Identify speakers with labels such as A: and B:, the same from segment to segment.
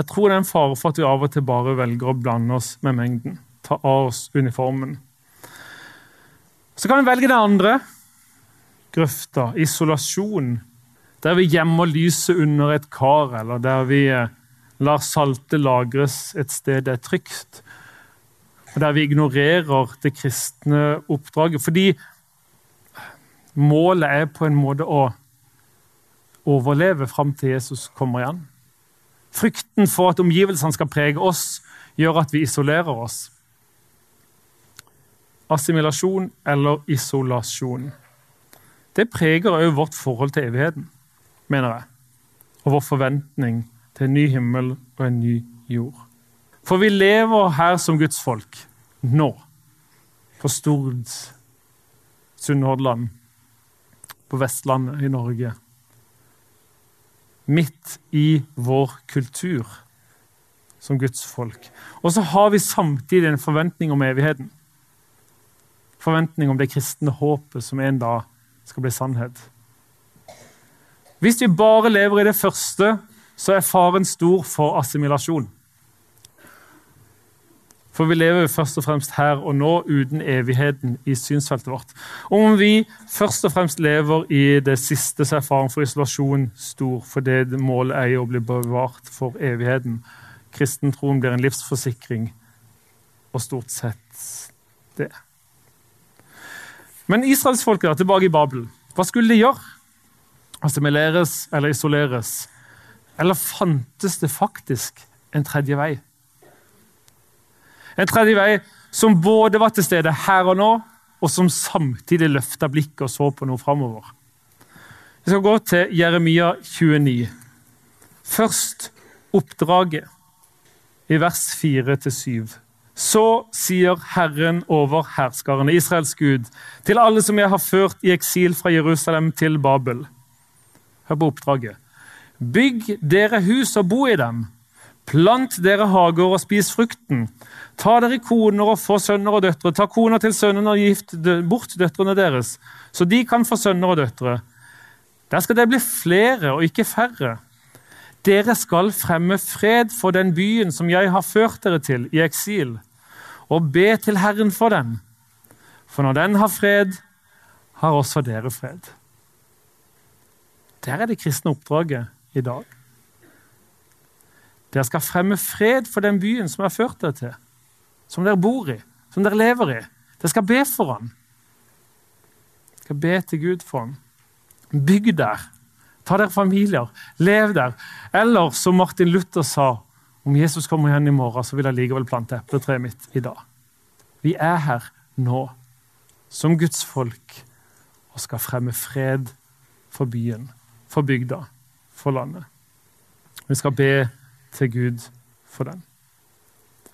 A: Jeg tror det er en fare for at vi av og til bare velger å blande oss med mengden. Ta av oss uniformen. Så kan vi velge det andre. Grøfta, isolasjon. Der vi gjemmer lyset under et kar, eller der vi eh, lar saltet lagres et sted det er trygt. Og der vi ignorerer det kristne oppdraget. Fordi målet er på en måte å overleve fram til Jesus kommer igjen. Frykten for at omgivelsene skal prege oss, gjør at vi isolerer oss. Assimilasjon eller isolasjon. Det preger òg vårt forhold til evigheten, mener jeg. Og vår forventning til en ny himmel og en ny jord. For vi lever her som Guds folk nå. På Stord, Sunnhordland, på Vestlandet i Norge midt i vår kultur som Guds folk. Og så har vi samtidig en forventning om evigheten. Forventning om det kristne håpet som en dag skal bli sannhet. Hvis vi bare lever i det første, så er faren stor for assimilasjon. For vi lever først og fremst her og nå uten evigheten i synsfeltet vårt. Om vi først og fremst lever i det siste, så er faren for isolasjon stor, for det målet er jo å bli bevart for evigheten. Kristentroen blir en livsforsikring, og stort sett det. Men israelsfolket tilbake i Babel. Hva skulle de gjøre? Assimileres eller isoleres? Eller fantes det faktisk en tredje vei? En tredje vei som både var til stede her og nå, og som samtidig løfta blikket og så på noe framover. Vi skal gå til Jeremia 29. Først oppdraget, i vers 4-7. Så sier Herren over herskerne, Israels Gud, til alle som jeg har ført i eksil fra Jerusalem til Babel. Hør på oppdraget. Bygg dere hus og bo i dem. Plant dere hager og spis frukten. Ta dere koner og få sønner og døtre. Ta kona til sønnene og gift bort døtrene deres, så de kan få sønner og døtre. Der skal det bli flere og ikke færre. Dere skal fremme fred for den byen som jeg har ført dere til i eksil, og be til Herren for den. For når den har fred, har også dere fred. Der er det kristne oppdraget i dag. Dere skal fremme fred for den byen som jeg har ført dere til, som dere bor i, som dere lever i. Dere skal be for han. Dere skal be til Gud for han. Bygg der. Ta dere familier. Lev der. Eller som Martin Luther sa, om Jesus kommer igjen i morgen, så vil jeg likevel plante epletreet mitt i dag. Vi er her nå som Guds folk og skal fremme fred for byen, for bygda, for landet. Vi skal be til Gud for den.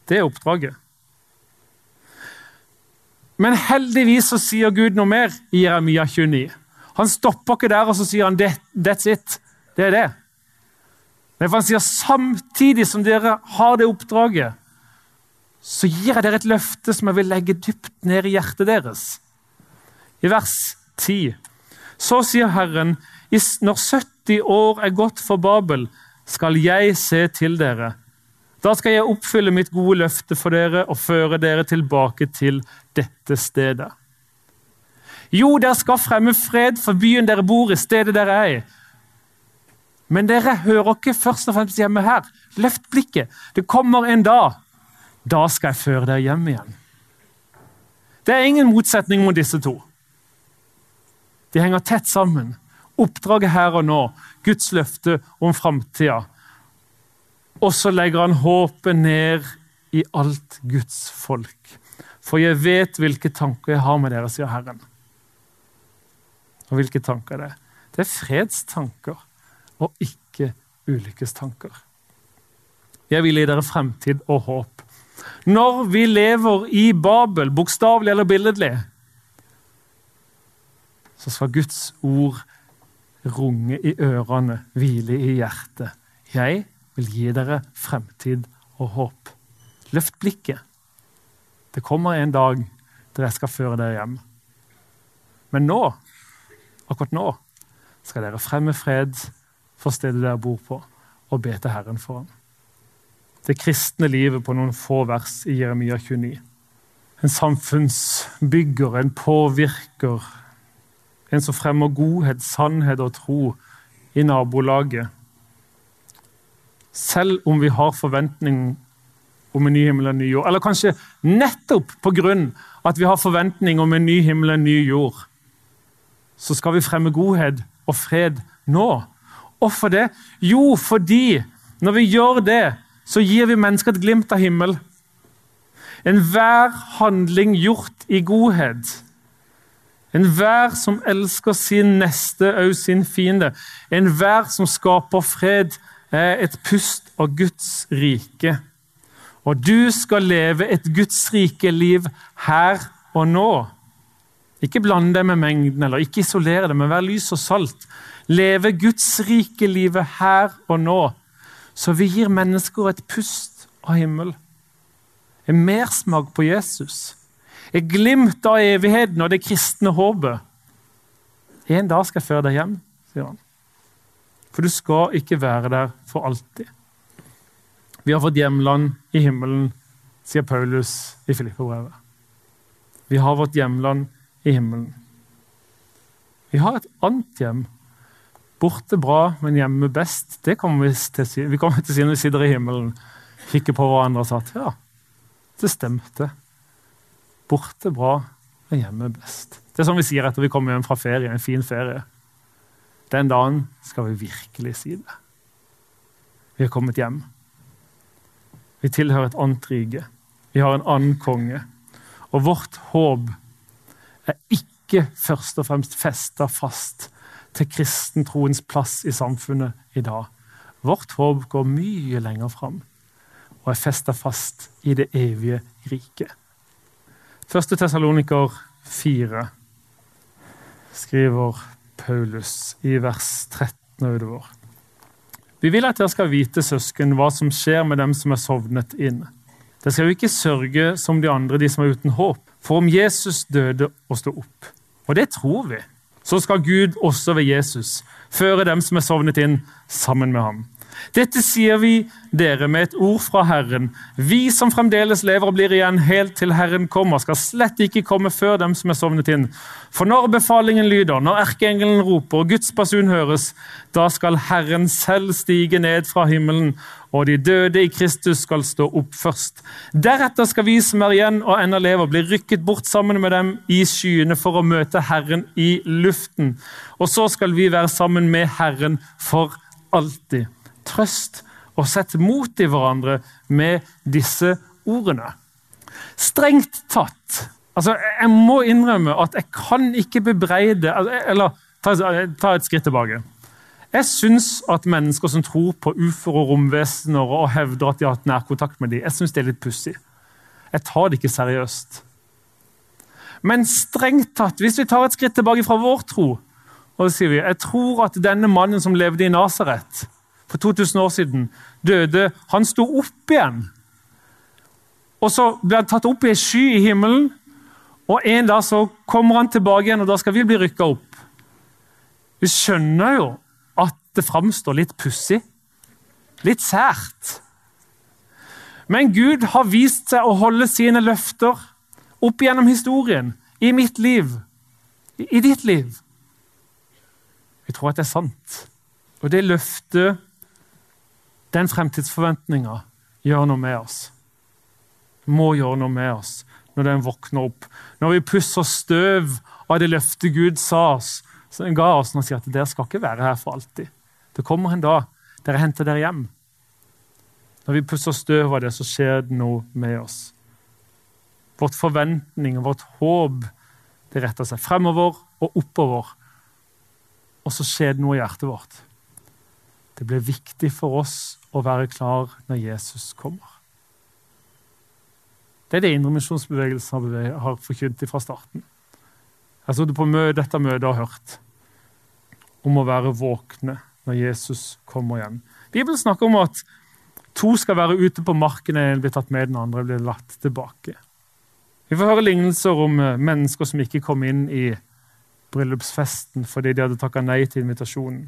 A: Det er oppdraget. Men heldigvis så sier Gud noe mer i Jeremia 29. Han stopper ikke der og så sier han, that's it. Det er det. Men han sier samtidig som dere har det oppdraget, så gir jeg dere et løfte som jeg vil legge dypt ned i hjertet deres. I vers 10 så sier Herren, når 70 år er gått for Babel, skal jeg se til dere. Da skal jeg oppfylle mitt gode løfte for dere og føre dere tilbake til dette stedet. Jo, dere skal fremme fred for byen dere bor i, stedet dere er i. Men dere hører ikke først og fremst hjemme her. Løft blikket. Det kommer en dag. Da skal jeg føre dere hjem igjen. Det er ingen motsetning mot disse to. De henger tett sammen. Oppdraget her og nå, Guds løfte om framtida. Og så legger han håpet ned i alt Guds folk. For jeg vet hvilke tanker jeg har med dere, sier Herren. Og hvilke tanker det er? Det er fredstanker og ikke ulykkestanker. Jeg vil gi dere fremtid og håp. Når vi lever i Babel, bokstavelig eller billedlig, så skal Guds ord runge i ørene, hvile i hjertet. Jeg vil gi dere fremtid og håp. Løft blikket. Det kommer en dag der jeg skal føre dere hjem. Men nå, akkurat nå, skal dere fremme fred for stedet dere bor på, og be til Herren for ham. det kristne livet på noen få vers i Jeremia 29. En samfunnsbygger, en påvirker, en som fremmer godhet, sannhet og tro i nabolaget. Selv om vi har forventning om en ny himmel og en ny jord. Eller kanskje nettopp pga. at vi har forventning om en ny himmel og en ny jord, så skal vi fremme godhet og fred nå. Hvorfor det? Jo, fordi når vi gjør det, så gir vi mennesker et glimt av himmel. Enhver handling gjort i godhet. Enhver som elsker sin neste, òg sin fiende. Enhver som skaper fred, er et pust av Guds rike. Og du skal leve et Guds rike liv her og nå. Ikke blande deg med mengden, eller ikke isolere deg, men vær lys og salt. Leve Guds rike livet her og nå, så vi gir mennesker et pust av himmel. En mersmak på Jesus. Et glimt av evigheten og det kristne håpet. En dag skal jeg føre deg hjem, sier han. For du skal ikke være der for alltid. Vi har fått hjemland i himmelen, sier Paulus i Filippebrevet. Vi har vårt hjemland i himmelen. Vi har et annet hjem. Borte bra, men hjemme best. Det kommer vi til. Vi til å si når vi sitter i himmelen, kikker på hverandre og sagt ja, det stemte. Borte bra, men hjemme best. Det er sånn vi sier etter vi kommer hjem fra ferie, en fin ferie. Den dagen skal vi virkelig si det. Vi har kommet hjem. Vi tilhører et annet rike. Vi har en annen konge. Og vårt håp er ikke først og fremst festa fast til kristentroens plass i samfunnet i dag. Vårt håp går mye lenger fram og er festa fast i det evige riket. Første Tessaloniker 4 skriver Paulus i vers 13 og utover. Vi vil at dere skal vite, søsken, hva som skjer med dem som er sovnet inn. Dere skal jo ikke sørge som de andre, de som er uten håp. For om Jesus døde og sto opp, og det tror vi, så skal Gud også ved Jesus føre dem som er sovnet inn, sammen med ham. Dette sier vi dere med et ord fra Herren. Vi som fremdeles lever og blir igjen helt til Herren kommer, skal slett ikke komme før dem som er sovnet inn. For når befalingen lyder, når erkeengelen roper og Guds basun høres, da skal Herren selv stige ned fra himmelen, og de døde i Kristus skal stå opp først. Deretter skal vi som er igjen og ennå lever, bli rykket bort sammen med dem i skyene for å møte Herren i luften. Og så skal vi være sammen med Herren for alltid trøst og sett mot i hverandre med disse ordene. Strengt tatt altså Jeg må innrømme at jeg kan ikke bebreide altså, Eller ta, ta et skritt tilbake. Jeg syns at mennesker som tror på ufoer og romvesener og hevder at de har hatt nærkontakt med dem, jeg synes det er litt pussig. Jeg tar det ikke seriøst. Men strengt tatt, hvis vi tar et skritt tilbake fra vår tro, og så sier vi jeg tror at denne mannen som levde i Nasaret, for 2000 år siden døde, han sto opp igjen. Og så ble han tatt opp i ei sky i himmelen, og en dag så kommer han tilbake igjen, og da skal vi bli rykka opp. Vi skjønner jo at det framstår litt pussig. Litt sært. Men Gud har vist seg å holde sine løfter opp gjennom historien. I mitt liv. I ditt liv. Vi tror at det er sant. Og det løftet den fremtidsforventninga gjør noe med oss. Må gjøre noe med oss når den våkner opp. Når vi pusser støv av det løftet Gud sa oss, så ga oss og sier at dere skal ikke være her for alltid. Det kommer en dag dere henter dere hjem. Når vi pusser støv av det, så skjer det noe med oss. Vårt forventning og vårt håp det retter seg fremover og oppover. Og så skjer det noe i hjertet vårt. Det blir viktig for oss å være klar når Jesus kommer. Det er det indremisjonsbevegelsen har forkynt fra starten. Jeg har sittet på dette møtet og hørt om å være våkne når Jesus kommer igjen. Bibelen snakker om at to skal være ute på marken, en blir tatt med, den andre blir latt tilbake. Vi får høre lignelser om eh, mennesker som ikke kom inn i bryllupsfesten fordi de hadde takka nei til invitasjonen.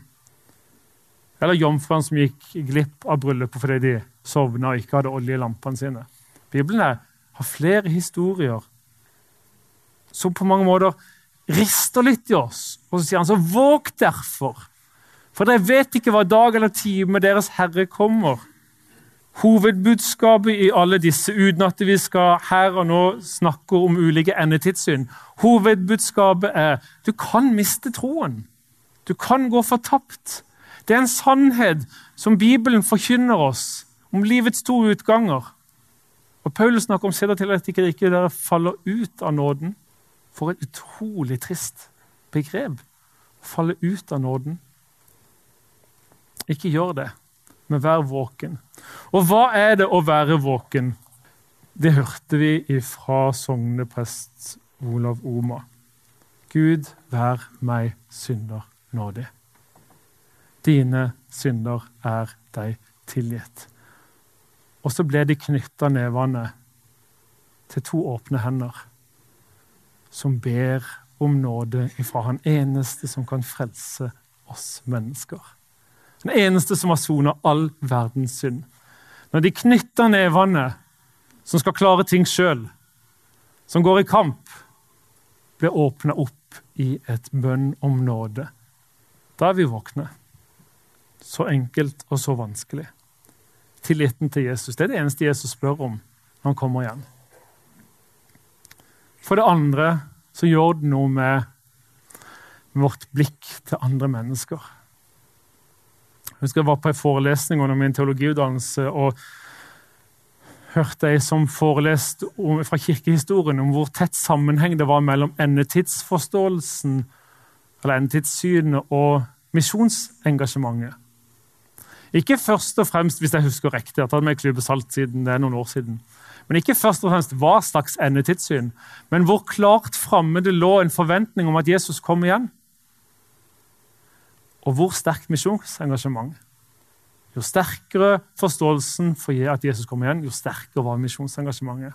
A: Eller jomfruene som gikk glipp av bryllupet fordi de sovna og ikke hadde olje i lampene sine. Bibelen har flere historier som på mange måter rister litt i oss. Og så sier han så våg derfor, for dere vet ikke hva dag eller time deres Herre kommer. Hovedbudskapet i alle disse, uten at vi skal her og nå snakke om ulike endetidssyn, hovedbudskapet er du kan miste troen. Du kan gå fortapt. Det er en sannhet som Bibelen forkynner oss om livets to utganger. Og Paulus snakker om seder til at ikke dere faller ut av nåden. For et utrolig trist begrep. Falle ut av nåden. Ikke gjør det, men vær våken. Og hva er det å være våken? Det hørte vi fra sogneprest Olav Oma. Gud, vær meg synder nådig. Dine synder er deg tilgitt. Og så ble de knytta nevene til to åpne hender som ber om nåde ifra Han eneste som kan frelse oss mennesker. Den eneste som har sona all verdens synd. Når de knytter nevene, som skal klare ting sjøl, som går i kamp, blir åpna opp i et bønn om nåde. Da er vi våkne. Så enkelt og så vanskelig. Tilliten til Jesus det er det eneste Jesus spør om når han kommer igjen. For det andre så gjør det noe med vårt blikk til andre mennesker. Jeg husker jeg var på en forelesning under min teologiutdannelse og hørte ei som foreleste fra kirkehistorien om hvor tett sammenheng det var mellom endetidsforståelsen eller endetidssynet og misjonsengasjementet. Ikke først og fremst, hvis jeg husker riktig, jeg har tatt med klype salt siden det er noen år siden. Men ikke først og fremst hva slags endetidssyn, men hvor klart framme det lå en forventning om at Jesus kom igjen. Og hvor sterkt misjonsengasjement. Jo sterkere forståelsen for at Jesus kom igjen, jo sterkere var misjonsengasjementet.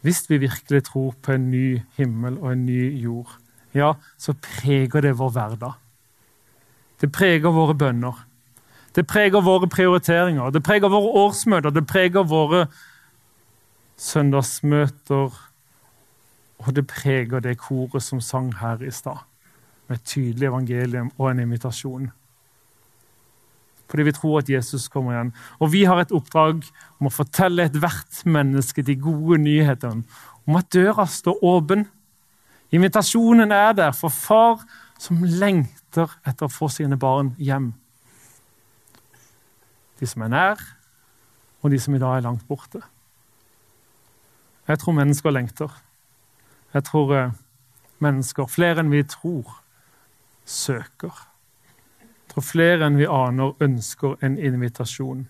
A: Hvis vi virkelig tror på en ny himmel og en ny jord, ja, så preger det vår hverdag. Det preger våre bønner. Det preger våre prioriteringer, det preger våre årsmøter, det preger våre søndagsmøter. Og det preger det koret som sang her i stad, med et tydelig evangelium og en invitasjon. Fordi vi tror at Jesus kommer igjen. Og vi har et oppdrag om å fortelle ethvert menneske de gode nyhetene om at døra står åpen. Invitasjonen er der for far som lengter etter å få sine barn hjem. De som er nær, og de som i dag er langt borte. Jeg tror mennesker lengter. Jeg tror eh, mennesker, flere enn vi tror, søker. Jeg tror flere enn vi aner, ønsker en invitasjon.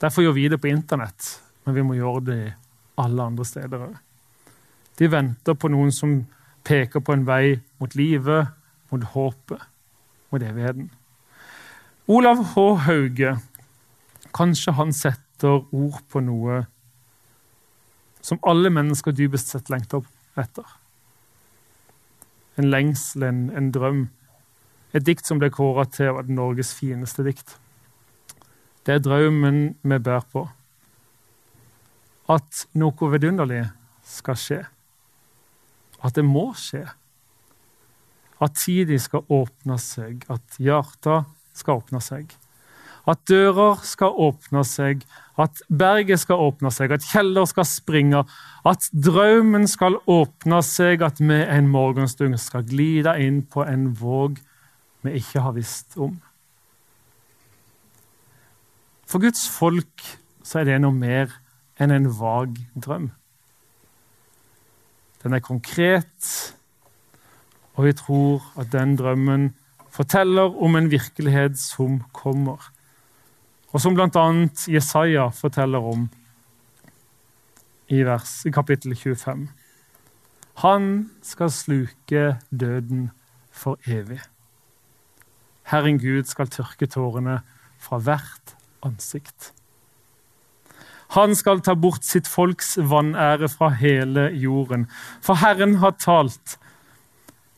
A: Derfor gjør vi det på internett, men vi må gjøre det alle andre steder òg. De venter på noen som peker på en vei mot livet, mot håpet, mot evigheten. Olav H. Hauge, kanskje han setter ord på noe som alle mennesker dypest sett lengter etter. En lengsel, en, en drøm. Et dikt som ble kåra til var Norges fineste dikt. Det er drømmen vi bærer på. At noe vidunderlig skal skje. At det må skje. At tida skal åpne seg, at hjertet skal åpne seg. At dører skal åpne seg, at berget skal åpne seg, at kjeller skal springe, at drømmen skal åpne seg, at vi en morgenstund skal glide inn på en våg vi ikke har visst om. For Guds folk så er det noe mer enn en vag drøm. Den er konkret, og vi tror at den drømmen forteller om en virkelighet som kommer, og som bl.a. Jesaja forteller om i, vers, i kapittel 25. Han skal sluke døden for evig. Herren Gud skal tørke tårene fra hvert ansikt. Han skal ta bort sitt folks vanære fra hele jorden. For Herren har talt,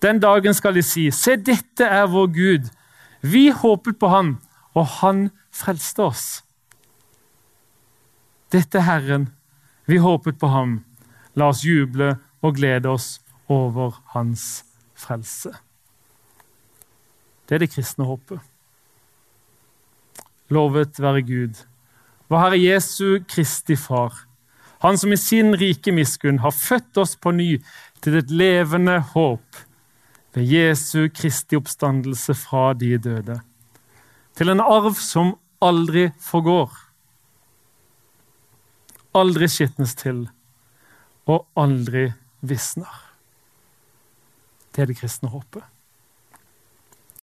A: den dagen skal de si, se, dette er vår Gud. Vi håpet på Han, og Han frelste oss. Dette er Herren. Vi håpet på ham. La oss juble og glede oss over hans frelse. Det er det kristne håpet. Lovet være Gud, vår Herre Jesu Kristi Far, Han som i sin rike miskunn har født oss på ny til et levende håp ved Jesu Kristi oppstandelse fra de døde, til en arv som aldri forgår, aldri skitnes til og aldri visner. Det er det kristne håpet.